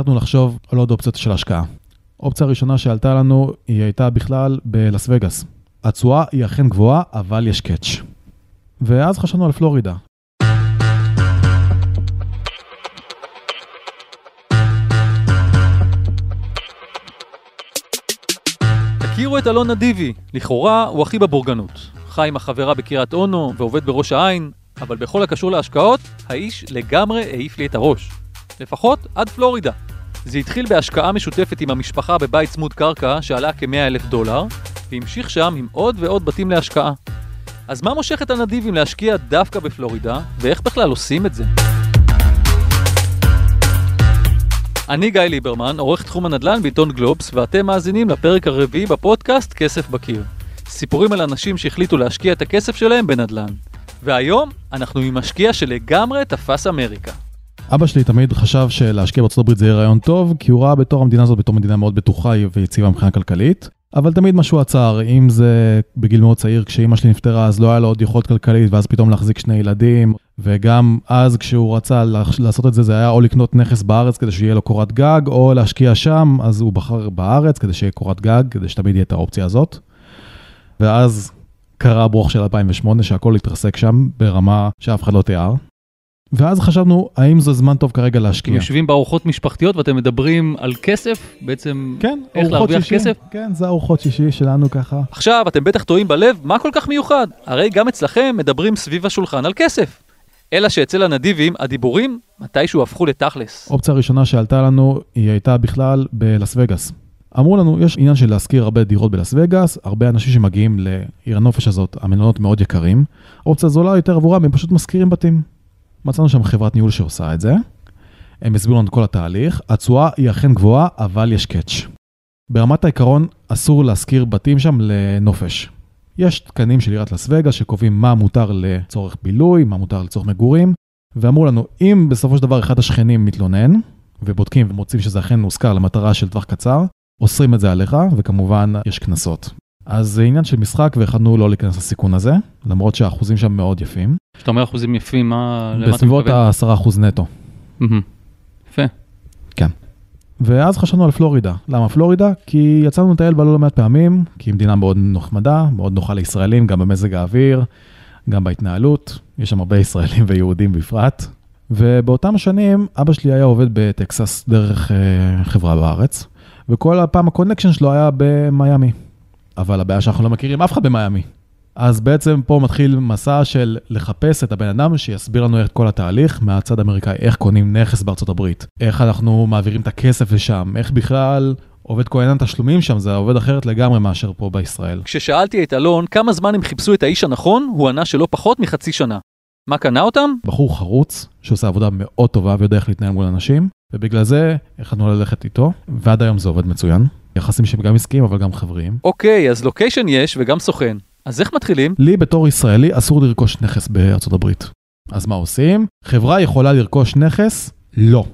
החלטנו לחשוב על עוד אופציות של השקעה. האופציה הראשונה שעלתה לנו, היא הייתה בכלל בלאס וגאס. התשואה היא אכן גבוהה, אבל יש קאץ'. ואז חשבנו על פלורידה. תכירו את אלון נדיבי, לכאורה הוא הכי בבורגנות. חי עם החברה בקריית אונו ועובד בראש העין, אבל בכל הקשור להשקעות, האיש לגמרי העיף לי את הראש. לפחות עד פלורידה. זה התחיל בהשקעה משותפת עם המשפחה בבית צמוד קרקע שעלה כ-100 אלף דולר, והמשיך שם עם עוד ועוד בתים להשקעה. אז מה מושך את הנדיבים להשקיע דווקא בפלורידה, ואיך בכלל עושים את זה? אני גיא ליברמן, עורך תחום הנדל"ן בעיתון גלובס, ואתם מאזינים לפרק הרביעי בפודקאסט כסף בקיר. סיפורים על אנשים שהחליטו להשקיע את הכסף שלהם בנדל"ן. והיום אנחנו עם משקיע שלגמרי תפס אמריקה. אבא שלי תמיד חשב שלהשקיע בארצות הברית זה יהיה רעיון טוב, כי הוא ראה בתור המדינה הזאת בתור מדינה מאוד בטוחה ויציבה מבחינה כלכלית. אבל תמיד משהו עצר, אם זה בגיל מאוד צעיר, כשאימא שלי נפטרה, אז לא היה לו עוד יכולת כלכלית, ואז פתאום להחזיק שני ילדים, וגם אז כשהוא רצה לעשות את זה, זה היה או לקנות נכס בארץ כדי שיהיה לו קורת גג, או להשקיע שם, אז הוא בחר בארץ כדי שיהיה קורת גג, כדי שתמיד יהיה את האופציה הזאת. ואז קרה הברוך של 2008, שהכל התרסק שם ברמה שאף אחד לא תיאר. ואז חשבנו, האם זה זמן טוב כרגע להשקיע? יושבים בארוחות משפחתיות ואתם מדברים על כסף, בעצם כן, איך להרוויח שישי, כסף? כן, זה ארוחות שישי שלנו ככה. עכשיו, אתם בטח טועים בלב, מה כל כך מיוחד? הרי גם אצלכם מדברים סביב השולחן על כסף. אלא שאצל הנדיבים, הדיבורים מתישהו הפכו לתכלס. אופציה ראשונה שעלתה לנו, היא הייתה בכלל בלאס וגאס. אמרו לנו, יש עניין של להשכיר הרבה דירות בלאס וגאס, הרבה אנשים שמגיעים לעיר הנופש הזאת, המלונות מאוד יקרים. אופציה זולה יותר עבורם, הם פשוט משכירים בתים. מצאנו שם חברת ניהול שעושה את זה. הם הסבירו לנו את כל התהליך. התשואה היא אכן גבוהה, אבל יש קאץ'. ברמת העיקרון, אסור להשכיר בתים שם לנופש. יש תקנים של עירת לס וגאס שקובעים מה מותר לצורך בילוי, מה מותר לצורך מגורים, ואמרו לנו, אם בסופו של דבר אחד השכנים מתלונן, ובודקים ומוצאים שזה אכן מושכר למטרה של טווח קצר, אוסרים את זה עליך, וכמובן יש קנסות. אז זה עניין של משחק והחלטנו לא להיכנס לסיכון הזה, למרות שהאחוזים שם מאוד יפים. כשאתה אומר אחוזים יפים, מה... בסביבות מתכוון? ה-10% נטו. יפה. כן. ואז חשבנו על פלורידה. למה פלורידה? כי יצאנו לטייל בה לא מעט פעמים, כי היא מדינה מאוד נחמדה, מאוד נוחה לישראלים, גם במזג האוויר, גם בהתנהלות. יש שם הרבה ישראלים ויהודים בפרט. ובאותם שנים, אבא שלי היה עובד בטקסס דרך אה, חברה בארץ, וכל הפעם ה connection שלו היה במיאמי. אבל הבעיה שאנחנו לא מכירים אף אחד במיאמי. אז בעצם פה מתחיל מסע של לחפש את הבן אדם שיסביר לנו את כל התהליך מהצד האמריקאי, איך קונים נכס בארצות הברית, איך אנחנו מעבירים את הכסף לשם, איך בכלל עובד כל עניין תשלומים שם, זה עובד אחרת לגמרי מאשר פה בישראל. כששאלתי את אלון כמה זמן הם חיפשו את האיש הנכון, הוא ענה שלא פחות מחצי שנה. מה קנה אותם? בחור חרוץ, שעושה עבודה מאוד טובה ויודע איך להתנהל מול אנשים, ובגלל זה החלטנו ללכת איתו, ועד היום זה עובד מצוין. יחסים שהם גם עסקיים אבל גם חבריים. אוקיי, אז לוקיישן יש וגם סוכן. אז איך מתחילים? לי בתור ישראלי אסור לרכוש נכס בארצות הברית. אז מה עושים? חברה יכולה לרכוש נכס? לא.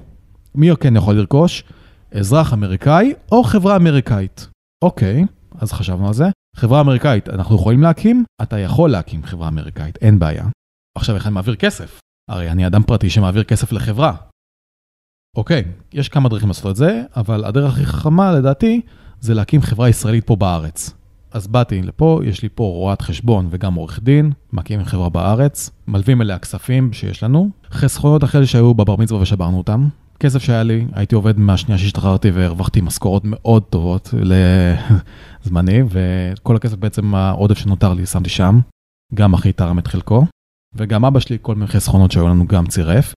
מי כן יכול לרכוש? אזרח אמריקאי או חברה אמריקאית. אוקיי, אז חשבנו על זה. חברה אמריקאית אנחנו יכולים להקים? אתה יכול להקים חברה אמריקאית, אין בעיה. עכשיו איך אני מעביר כסף? הרי אני אדם פרטי שמעביר כסף לחברה. אוקיי, יש כמה דרכים לעשות את זה, אבל הדרך הכי חכמה לדעתי זה להקים חברה ישראלית פה בארץ. אז באתי לפה, יש לי פה רואת חשבון וגם עורך דין, מקימים חברה בארץ, מלווים אליה כספים שיש לנו, חסכונות אחרי שהיו בבר מצווה ושברנו אותם. כסף שהיה לי, הייתי עובד מהשנייה שהשתחררתי והרווחתי משכורות מאוד טובות לזמני, וכל הכסף בעצם העודף שנותר לי שמתי שם, גם אחי תרם את חלקו, וגם אבא שלי כל מיני חסכונות שהיו לנו גם צירף,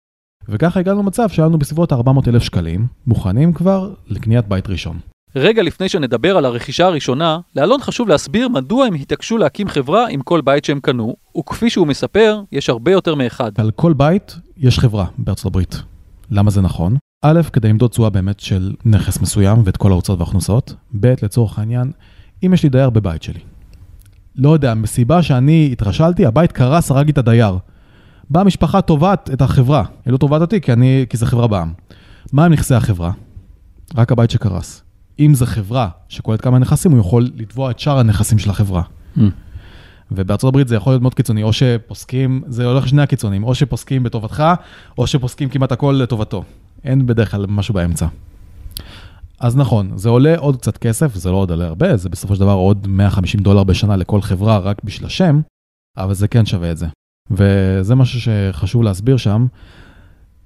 וככה הגענו למצב שהיה לנו בסביבות 400 אלף שקלים, מוכנים כבר לקניית בית ראשון. רגע לפני שנדבר על הרכישה הראשונה, לאלון חשוב להסביר מדוע הם התעקשו להקים חברה עם כל בית שהם קנו, וכפי שהוא מספר, יש הרבה יותר מאחד. על כל בית יש חברה בארצות הברית. למה זה נכון? א', כדי למדוד תשואה באמת של נכס מסוים ואת כל ההוצאות וההכנסות. ב', לצורך העניין, אם יש לי דייר בבית שלי. לא יודע, מסיבה שאני התרשלתי, הבית קרס, הרג לי את הדייר. באה משפחה תובעת את החברה, היא לא תובעת אותי כי, אני, כי זה חברה בעם. מה הם נכסי החברה? רק הבית שקרס. אם זו חברה שכוללת כמה נכסים, הוא יכול לתבוע את שאר הנכסים של החברה. Hmm. ובארצות הברית זה יכול להיות מאוד קיצוני, או שפוסקים, זה הולך לשני הקיצונים, או שפוסקים בטובתך, או שפוסקים כמעט הכל לטובתו. אין בדרך כלל משהו באמצע. אז נכון, זה עולה עוד קצת כסף, זה לא עוד עולה הרבה, זה בסופו של דבר עוד 150 דולר בשנה לכל חברה רק בשביל השם, אבל זה כן שווה את זה. וזה משהו שחשוב להסביר שם,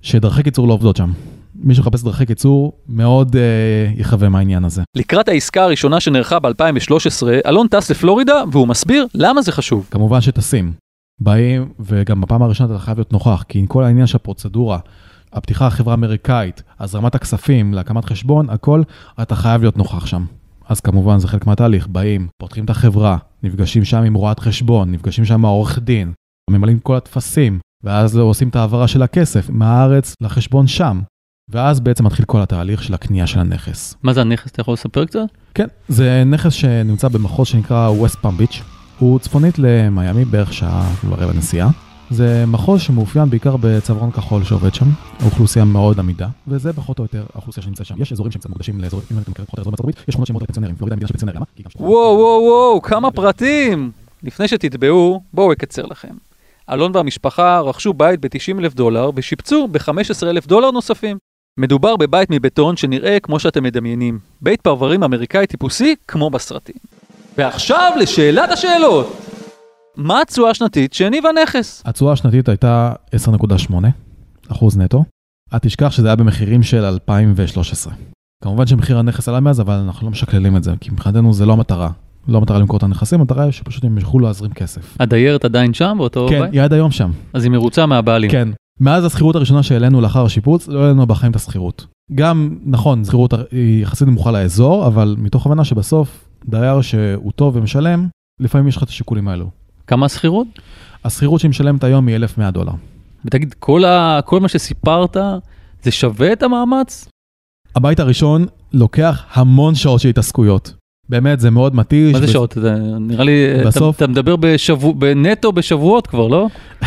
שדרכי קיצור לא עובדות שם. מי שמחפש דרכי קיצור מאוד אה, יחווה מהעניין הזה. לקראת העסקה הראשונה שנערכה ב-2013, אלון טס לפלורידה והוא מסביר למה זה חשוב. כמובן שטסים. באים, וגם בפעם הראשונה אתה חייב להיות נוכח, כי עם כל העניין של הפרוצדורה, הפתיחה החברה האמריקאית, הזרמת הכספים להקמת חשבון, הכל, אתה חייב להיות נוכח שם. אז כמובן זה חלק מהתהליך, באים, פותחים את החברה, נפגשים שם עם רואת חשבון, נפגשים שם עם העורך דין, ממלאים כל הטפסים, ואז עושים את ההעברה של הכסף מהארץ לחשבון שם. ואז בעצם מתחיל כל התהליך של הקנייה של הנכס. מה זה הנכס? אתה יכול לספר קצת? כן, זה נכס שנמצא במחוז שנקרא West Palm Beach. הוא צפונית למיאמי, בערך שעה ורבע נסיעה. זה מחוז שמאופיין בעיקר בצווארון כחול שעובד שם, אוכלוסייה מאוד עמידה, וזה פחות או יותר האוכלוסייה שנמצאת שם. יש אזורים שהם קצת מוקדשים לאזורים, אם אתם מכירים פחות או יותר בארצות הברית, יש שכונות שהם מאוד פנסיונרים, פלורידה מדינה של פנסיונרים, למה? שם- וואו וואו וואו, כמה פרטים! לפני שתתבעו, בואו אקצר לכם. אלון והמשפחה רכשו בית ב-90 אלף דולר ושיפצו ב-15 אלף דולר נוספים. מדובר בבית מבטון שנראה כמו שאתם מדמיינים. בית פרברים אמריקאי טיפוסי כמו בסרטים. ועכשיו לשאלת השאלות! מה התשואה השנתית שהניב הנכס? התשואה השנתית הייתה 10.8 אחוז נטו. אל תשכח שזה היה במחירים של 2013. כמובן שמחיר הנכס עלה מאז, אבל אנחנו לא משקללים את זה, כי מבחינתנו זה לא המטרה. לא המטרה למכור את הנכסים, המטרה היא שפשוט הם יוכלו להזרים כסף. הדיירת עדיין שם באותו כן, בית? היא עד היום שם. אז היא מרוצה מהבעלים. כן. מאז השכירות הראשונה שהעלינו לאחר השיפוץ, לא העלינו בחיים את השכירות. גם, נכון, שכירות היא יחסית נמוכה לאזור, אבל מתוך הבנה שבסוף דייר שהוא טוב ומשלם, לפעמים יש לך את השיקולים האלו. כמה השכירות? השכירות שהיא משלמת היום היא 1,100 דולר. ותגיד, כל, ה... כל מה שסיפרת, זה שווה את המאמץ? הבית הראשון לוקח המון שעות של התעסקויות. באמת, זה מאוד מתיש. מה זה שעות? זה נראה לי, אתה, בסוף- אתה מדבר בשבוע, בנטו בשבועות כבר, לא?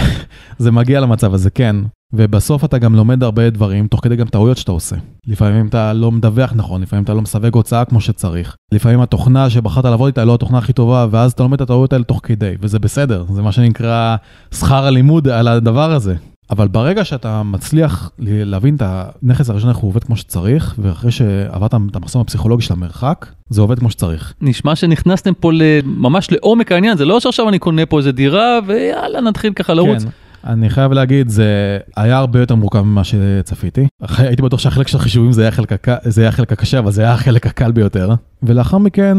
זה מגיע למצב הזה, כן. ובסוף אתה גם לומד הרבה דברים, תוך כדי גם טעויות שאתה עושה. לפעמים אתה לא מדווח נכון, לפעמים אתה לא מסווג הוצאה כמו שצריך. לפעמים התוכנה שבחרת לעבוד איתה היא לא התוכנה הכי טובה, ואז אתה לומד את הטעויות האלה תוך כדי, וזה בסדר, זה מה שנקרא שכר הלימוד על הדבר הזה. אבל ברגע שאתה מצליח להבין את הנכס הראשון איך הוא עובד כמו שצריך, ואחרי שעברת את המחסום הפסיכולוגי של המרחק, זה עובד כמו שצריך. נשמע שנכנסתם פה ממש לעומק העניין, זה לא שעכשיו אני קונה פה איזה דירה ויאללה נתחיל ככה לרוץ. כן, אני חייב להגיד, זה היה הרבה יותר מורכב ממה שצפיתי. הייתי בטוח שהחלק של החישובים זה היה החלק, הק... זה היה החלק הקשה, אבל זה היה החלק הקל ביותר. ולאחר מכן,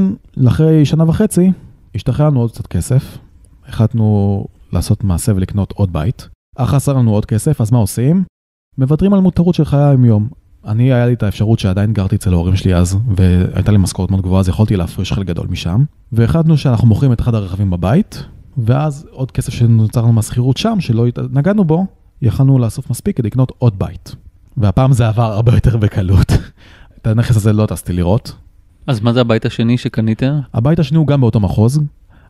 אחרי שנה וחצי, השתחררנו עוד קצת כסף. החלטנו לעשות מעשה ולקנות עוד בית. אך חסר לנו עוד כסף, אז מה עושים? מוותרים על מותרות של חיי היום-יום. אני, היה לי את האפשרות שעדיין גרתי אצל ההורים שלי אז, והייתה לי משכורת מאוד גבוהה, אז יכולתי להפריש חלק גדול משם. והחלטנו שאנחנו מוכרים את אחד הרכבים בבית, ואז עוד כסף שנוצר לנו מהשכירות שם, שלא נגענו בו, יכלנו לאסוף מספיק כדי לקנות עוד בית. והפעם זה עבר הרבה יותר בקלות. את הנכס הזה לא טסתי לראות. אז מה זה הבית השני שקניתם? הבית השני הוא גם באותו מחוז.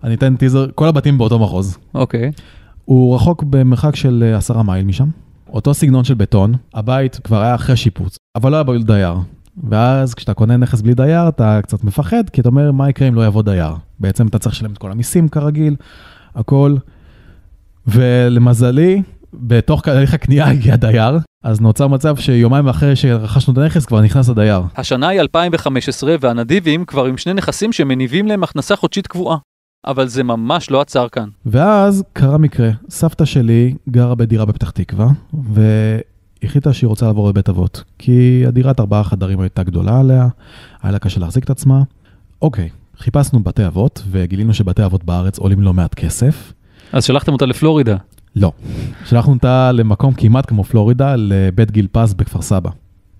אני אתן טיזר, כל הבתים באותו מחוז. אוקיי. הוא רחוק במרחק של אה, עשרה מייל משם. אותו סגנון של בטון, הבית כבר היה אחרי שיפוץ, אבל לא היה בו דייר. ואז כשאתה קונה נכס בלי דייר, אתה קצת מפחד, כי אתה אומר, מה יקרה אם לא יבוא דייר? בעצם אתה צריך לשלם את כל המיסים כרגיל, הכל. ולמזלי, בתוך תהליך הקנייה הגיע דייר, אז נוצר מצב שיומיים אחרי שרכשנו את הנכס כבר נכנס הדייר. השנה היא 2015 והנדיבים כבר עם שני נכסים שמניבים להם הכנסה חודשית קבועה. אבל זה ממש לא עצר כאן. ואז קרה מקרה, סבתא שלי גרה בדירה בפתח תקווה, והחליטה שהיא רוצה לעבור לבית אבות, כי הדירת ארבעה חדרים הייתה גדולה עליה, היה לה קשה להחזיק את עצמה. אוקיי, חיפשנו בתי אבות, וגילינו שבתי אבות בארץ עולים לא מעט כסף. אז שלחתם אותה לפלורידה. לא. שלחנו אותה למקום כמעט כמו פלורידה, לבית גיל פז בכפר סבא.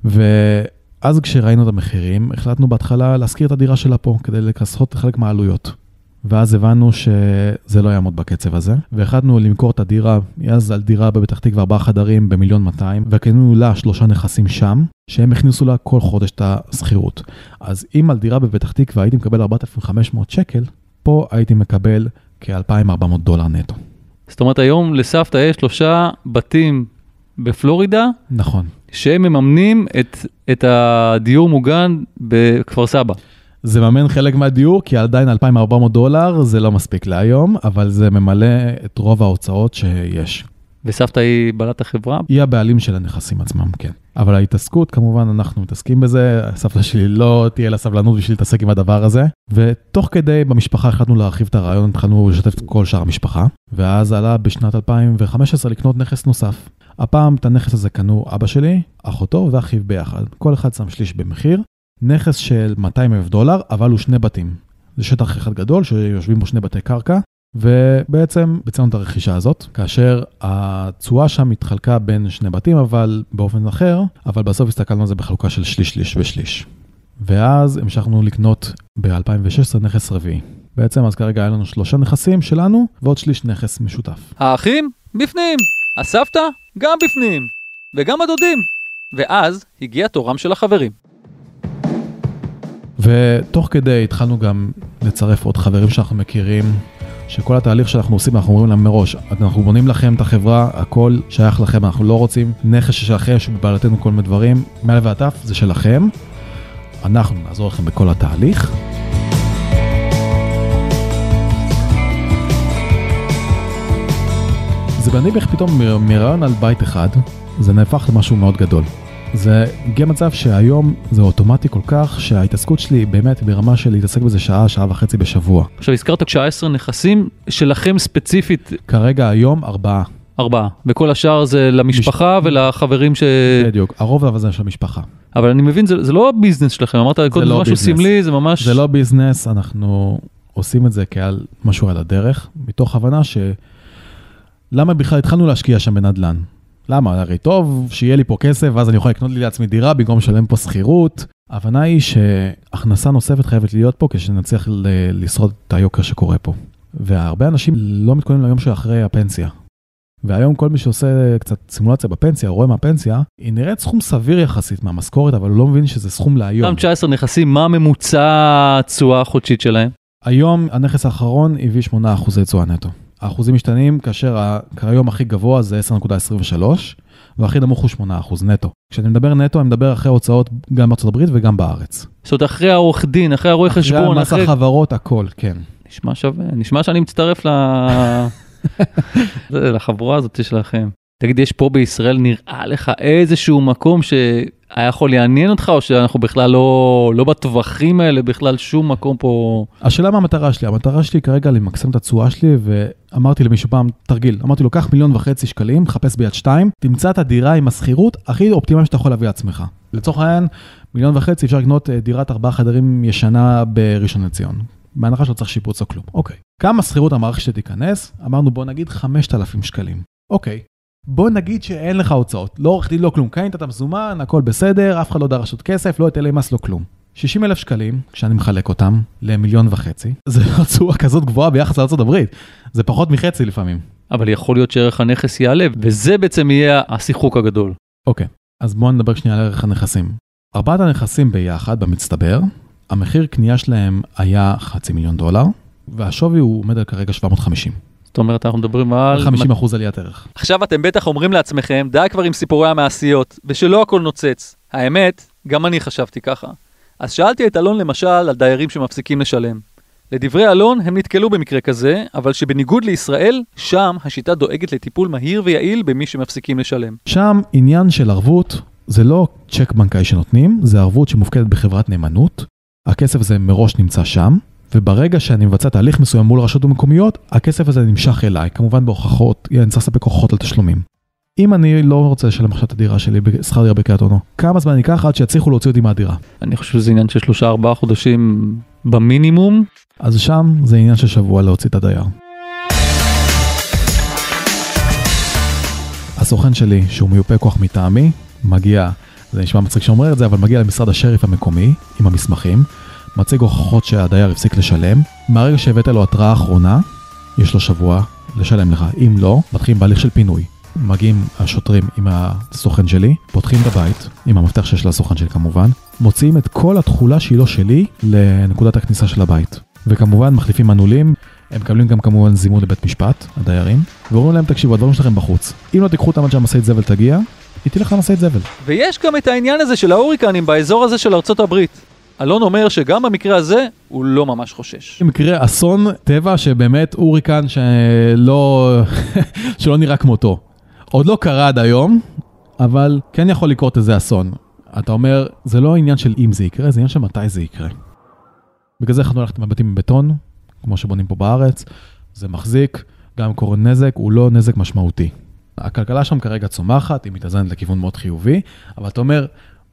ואז כשראינו את המחירים, החלטנו בהתחלה להשכיר את הדירה שלה פה, כדי לכסות חלק מהעלויות. ואז הבנו שזה לא יעמוד בקצב הזה, והחלטנו למכור את הדירה, אז על דירה בפתח תקווה ארבעה חדרים במיליון 200, וקנינו לה שלושה נכסים שם, שהם הכניסו לה כל חודש את השכירות. אז אם על דירה בפתח תקווה הייתי מקבל 4,500 שקל, פה הייתי מקבל כ-2,400 דולר נטו. זאת אומרת, היום לסבתא יש שלושה בתים בפלורידה, נכון. שהם מממנים את, את הדיור מוגן בכפר סבא. זה מממן חלק מהדיור, כי עדיין 2,400 דולר זה לא מספיק להיום, אבל זה ממלא את רוב ההוצאות שיש. וסבתא היא בעלת החברה? היא הבעלים של הנכסים עצמם, כן. אבל ההתעסקות, כמובן, אנחנו מתעסקים בזה. סבתא שלי לא תהיה לה סבלנות בשביל להתעסק עם הדבר הזה. ותוך כדי, במשפחה החלטנו להרחיב את הרעיון, התחלנו לשתף את כל שאר המשפחה. ואז עלה בשנת 2015 לקנות נכס נוסף. הפעם את הנכס הזה קנו אבא שלי, אחותו ואחיו ביחד. כל אחד שם שליש במחיר. נכס של 200 אלף דולר, אבל הוא שני בתים. זה שטח אחד גדול שיושבים בו שני בתי קרקע, ובעצם ביצענו את הרכישה הזאת, כאשר התשואה שם התחלקה בין שני בתים, אבל באופן אחר, אבל בסוף הסתכלנו על זה בחלוקה של שליש, שליש ושליש. ואז המשכנו לקנות ב-2016 נכס רביעי. בעצם אז כרגע היה לנו שלושה נכסים שלנו, ועוד שליש נכס משותף. האחים? בפנים. הסבתא? גם בפנים. וגם הדודים. ואז הגיע תורם של החברים. ותוך כדי התחלנו גם לצרף עוד חברים שאנחנו מכירים, שכל התהליך שאנחנו עושים, אנחנו אומרים להם מראש, אנחנו בונים לכם את החברה, הכל שייך לכם, אנחנו לא רוצים נכס שלכם, שבבעלתנו כל מיני דברים, מעל ועטף זה שלכם, אנחנו נעזור לכם בכל התהליך. זה מדהים איך פתאום מרעיון על בית אחד, זה נהפך למשהו מאוד גדול. זה הגיע מצב שהיום זה אוטומטי כל כך שההתעסקות שלי באמת ברמה של להתעסק בזה שעה, שעה וחצי בשבוע. עכשיו הזכרת 19 נכסים שלכם ספציפית. כרגע היום ארבעה. ארבעה, וכל השאר זה למשפחה מש... ולחברים ש... בדיוק, הרוב אבל זה של המשפחה. אבל אני מבין, זה, זה לא הביזנס שלכם, אמרת קודם לא משהו סמלי, זה ממש... זה לא ביזנס, אנחנו עושים את זה כעל משהו על הדרך, מתוך הבנה ש... למה בכלל התחלנו להשקיע שם בנדל"ן? למה? הרי טוב שיהיה לי פה כסף, ואז אני יכול לקנות לי לעצמי דירה במקום לשלם פה שכירות. ההבנה היא שהכנסה נוספת חייבת להיות פה כשנצליח לשרוד את היוקר שקורה פה. והרבה אנשים לא מתכוננים ליום שאחרי הפנסיה. והיום כל מי שעושה קצת סימולציה בפנסיה, רואה מהפנסיה, היא נראית סכום סביר יחסית מהמשכורת, אבל הוא לא מבין שזה סכום להיום. אותם 19 נכסים, מה ממוצע התשואה החודשית שלהם? היום הנכס האחרון הביא 8% תשואה נטו. האחוזים משתנים כאשר כיום הכי גבוה זה 10.23 והכי נמוך הוא 8% נטו. כשאני מדבר נטו, אני מדבר אחרי הוצאות גם בארצות הברית וגם בארץ. זאת אומרת, אחרי העורך דין, אחרי הרואה חשבון, אחרי... מס החברות, הכל, כן. נשמע שווה, נשמע שאני מצטרף ל... לחבורה הזאת שלכם. תגיד, יש פה בישראל, נראה לך איזשהו מקום שהיה יכול לעניין אותך, או שאנחנו בכלל לא, לא בטווחים האלה, בכלל שום מקום פה? השאלה מה המטרה שלי. המטרה שלי כרגע למקסם את התשואה שלי, ואמרתי למישהו פעם, תרגיל, אמרתי לו, קח מיליון וחצי שקלים, תחפש ביד שתיים, תמצא את הדירה עם השכירות הכי אופטימלית שאתה יכול להביא לעצמך. לצורך העניין, מיליון וחצי אפשר לקנות אה, דירת ארבעה חדרים ישנה בראשון לציון. בהנחה שלא צריך שיפוץ או כלום. אוקיי. כמה שכירות המערכת שתיכנס? אמרנו בוא נגיד 5,000 שקלים. אוקיי, בוא נגיד שאין לך הוצאות, לא עורך דין, לא כלום, קנית את המזומן, הכל בסדר, אף אחד לא דרש עוד כסף, לא היטלי מס, לא כלום. 60 אלף שקלים, כשאני מחלק אותם למיליון וחצי, זה לא תשואה כזאת גבוהה ביחס לארה"ב, זה פחות מחצי לפעמים. אבל יכול להיות שערך הנכס יעלה, וזה בעצם יהיה השיחוק הגדול. אוקיי, אז בואו נדבר שנייה על ערך הנכסים. ארבעת הנכסים ביחד, במצטבר, המחיר קנייה שלהם היה חצי מיליון דולר, והשווי הוא עומד על כרגע 750. זאת אומרת, אנחנו מדברים על... 50 אחוז עליית ערך. עכשיו אתם בטח אומרים לעצמכם, די כבר עם סיפורי המעשיות, ושלא הכל נוצץ. האמת, גם אני חשבתי ככה. אז שאלתי את אלון למשל על דיירים שמפסיקים לשלם. לדברי אלון, הם נתקלו במקרה כזה, אבל שבניגוד לישראל, שם השיטה דואגת לטיפול מהיר ויעיל במי שמפסיקים לשלם. שם עניין של ערבות, זה לא צ'ק בנקאי שנותנים, זה ערבות שמופקדת בחברת נאמנות. הכסף הזה מראש נמצא שם, וברגע שאני מבצע תהליך מסוים מול רשויות המקומיות, הכסף הזה נמשך אליי, כמובן בהוכחות, אני צריך לספק הוכחות על תשלומים. אם אני לא רוצה לשלם עכשיו את הדירה שלי בשכר דירה בקריית אונו, כמה זמן ייקח עד שיצליחו להוציא אותי מהדירה? אני חושב שזה עניין של שלושה ארבעה חודשים במינימום. אז שם זה עניין של שבוע להוציא את הדייר. הסוכן שלי, שהוא מיופה כוח מטעמי, מגיע, זה נשמע מצחיק שאומר את זה, אבל מגיע למשרד השריף המקומי עם המסמכים, מציג הוכחות שהדייר הפסיק לשלם, מהרגע שהבאת לו התראה אחרונה, יש לו שבוע לשלם לך. אם לא, מתחילים בהליך של פינוי. מגיעים השוטרים עם הסוכן שלי, פותחים את הבית, עם המפתח שיש לסוכן שלי כמובן, מוציאים את כל התכולה שהיא לא שלי לנקודת הכניסה של הבית. וכמובן מחליפים מנעולים, הם מקבלים גם כמובן זימון לבית משפט, הדיירים, ואומרים להם תקשיבו הדברים שלכם בחוץ. אם לא תיקחו אותם עד שהמשאית זבל תגיע, היא תלך למשאית זבל. ויש גם את העניין הזה של ההוריקנים באזור הזה של ארצות הברית. אלון אומר שגם במקרה הזה הוא לא ממש חושש. מקרה אסון טבע שבאמת הוריקן שלא, שלא נראה כמותו. עוד לא קרה עד היום, אבל כן יכול לקרות איזה אסון. אתה אומר, זה לא עניין של אם זה יקרה, זה עניין של מתי זה יקרה. בגלל זה יכולנו ללכת מהבתים בבטון, כמו שבונים פה בארץ, זה מחזיק, גם אם קורה נזק, הוא לא נזק משמעותי. הכלכלה שם כרגע צומחת, היא מתאזנת לכיוון מאוד חיובי, אבל אתה אומר,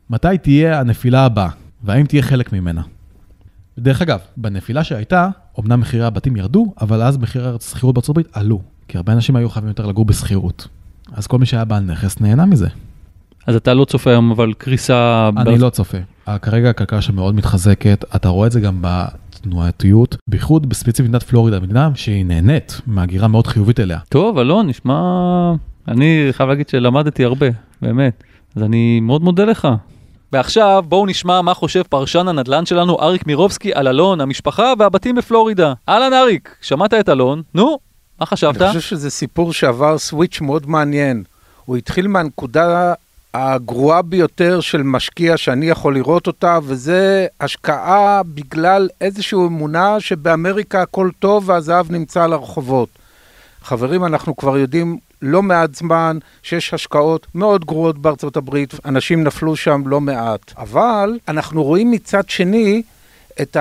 מתי תהיה הנפילה הבאה, והאם תהיה חלק ממנה? דרך אגב, בנפילה שהייתה, אמנם מחירי הבתים ירדו, אבל אז מחירי השכירות בארצות הברית עלו, כי הרבה אנשים היו חייבים יותר לגור בשכירות. אז כל מי שהיה בעל נכס נהנה מזה. אז אתה לא צופה היום אבל קריסה... אני בארצ- לא צופה. כרגע הכלכלה שם מאוד מתחזקת, אתה רואה את זה גם בתנועתיות, בייחוד בספציפית מדינת פלורידה, מדינה שהיא נהנית מהגירה מאוד חיובית אליה. טוב, אלון, נשמע... אני חייב להגיד שלמדתי הרבה, באמת. אז אני מאוד מודה לך. ועכשיו בואו נשמע מה חושב פרשן הנדל"ן שלנו אריק מירובסקי על אלון, המשפחה והבתים בפלורידה. אהלן אריק, שמעת את אלון? נו, מה חשבת? אני חושב שזה סיפור שעבר סוויץ' מאוד מעניין. הוא התחיל מהנקודה הגרועה ביותר של משקיע שאני יכול לראות אותה, וזה השקעה בגלל איזושהי אמונה שבאמריקה הכל טוב והזהב נמצא על הרחובות. חברים, אנחנו כבר יודעים לא מעט זמן שיש השקעות מאוד גרועות בארצות הברית, אנשים נפלו שם לא מעט. אבל אנחנו רואים מצד שני את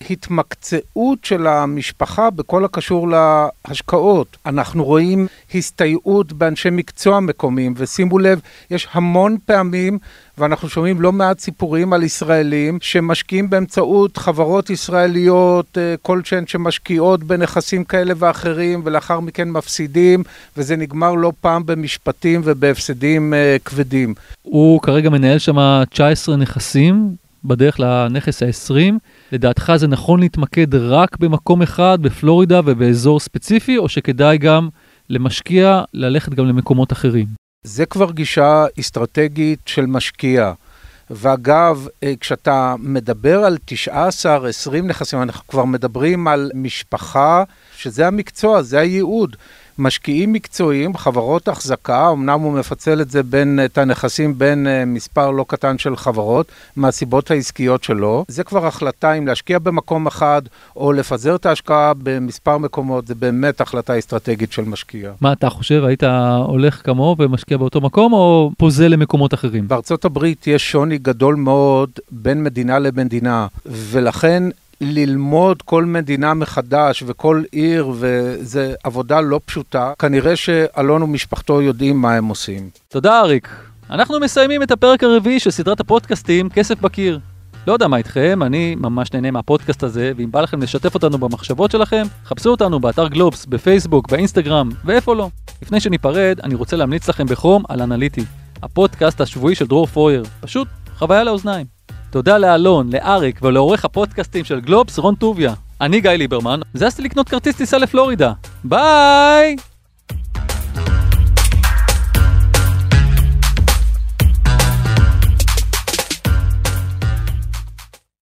ההתמקצעות של המשפחה בכל הקשור להשקעות. אנחנו רואים הסתייעות באנשי מקצוע מקומיים, ושימו לב, יש המון פעמים, ואנחנו שומעים לא מעט סיפורים על ישראלים שמשקיעים באמצעות חברות ישראליות אה, כלשהן שמשקיעות בנכסים כאלה ואחרים, ולאחר מכן מפסידים, וזה נגמר לא פעם במשפטים ובהפסדים אה, כבדים. הוא כרגע מנהל שם 19 נכסים, בדרך לנכס ה-20. לדעתך זה נכון להתמקד רק במקום אחד, בפלורידה ובאזור ספציפי, או שכדאי גם למשקיע ללכת גם למקומות אחרים? זה כבר גישה אסטרטגית של משקיע. ואגב, אה, כשאתה מדבר על 19, 20 נכסים, אנחנו כבר מדברים על משפחה, שזה המקצוע, זה הייעוד. משקיעים מקצועיים, חברות החזקה, אמנם הוא מפצל את זה בין, את הנכסים בין אה, מספר לא קטן של חברות, מהסיבות העסקיות שלו. זה כבר החלטה אם להשקיע במקום אחד או לפזר את ההשקעה במספר מקומות, זה באמת החלטה אסטרטגית של משקיע. מה אתה חושב, היית הולך כמוהו ומשקיע באותו מקום, או פוזל למקומות אחרים? בארצות הברית יש שוני גדול מאוד בין מדינה למדינה, ולכן ללמוד כל מדינה מחדש וכל עיר, וזה עבודה לא פשוטה. כנראה שאלון ומשפחתו יודעים מה הם עושים. תודה אריק. אנחנו מסיימים את הפרק הרביעי של סדרת הפודקאסטים כסף בקיר. לא יודע מה איתכם, אני ממש נהנה מהפודקאסט הזה, ואם בא לכם לשתף אותנו במחשבות שלכם, חפשו אותנו באתר גלובס, בפייסבוק, באינסטגרם, ואיפה לא. לפני שניפרד, אני רוצה להמליץ לכם בחום על אנליטי, הפודקאסט השבועי של דרור פויר. פשוט חוויה לאוזניים. תודה לאלון, לאריק ולעורך הפודקאסטים של גלובס, רון טוביה. אני גיא ליברמן, זזתי לקנות כרטיס טיסה לפלורידה. ביי!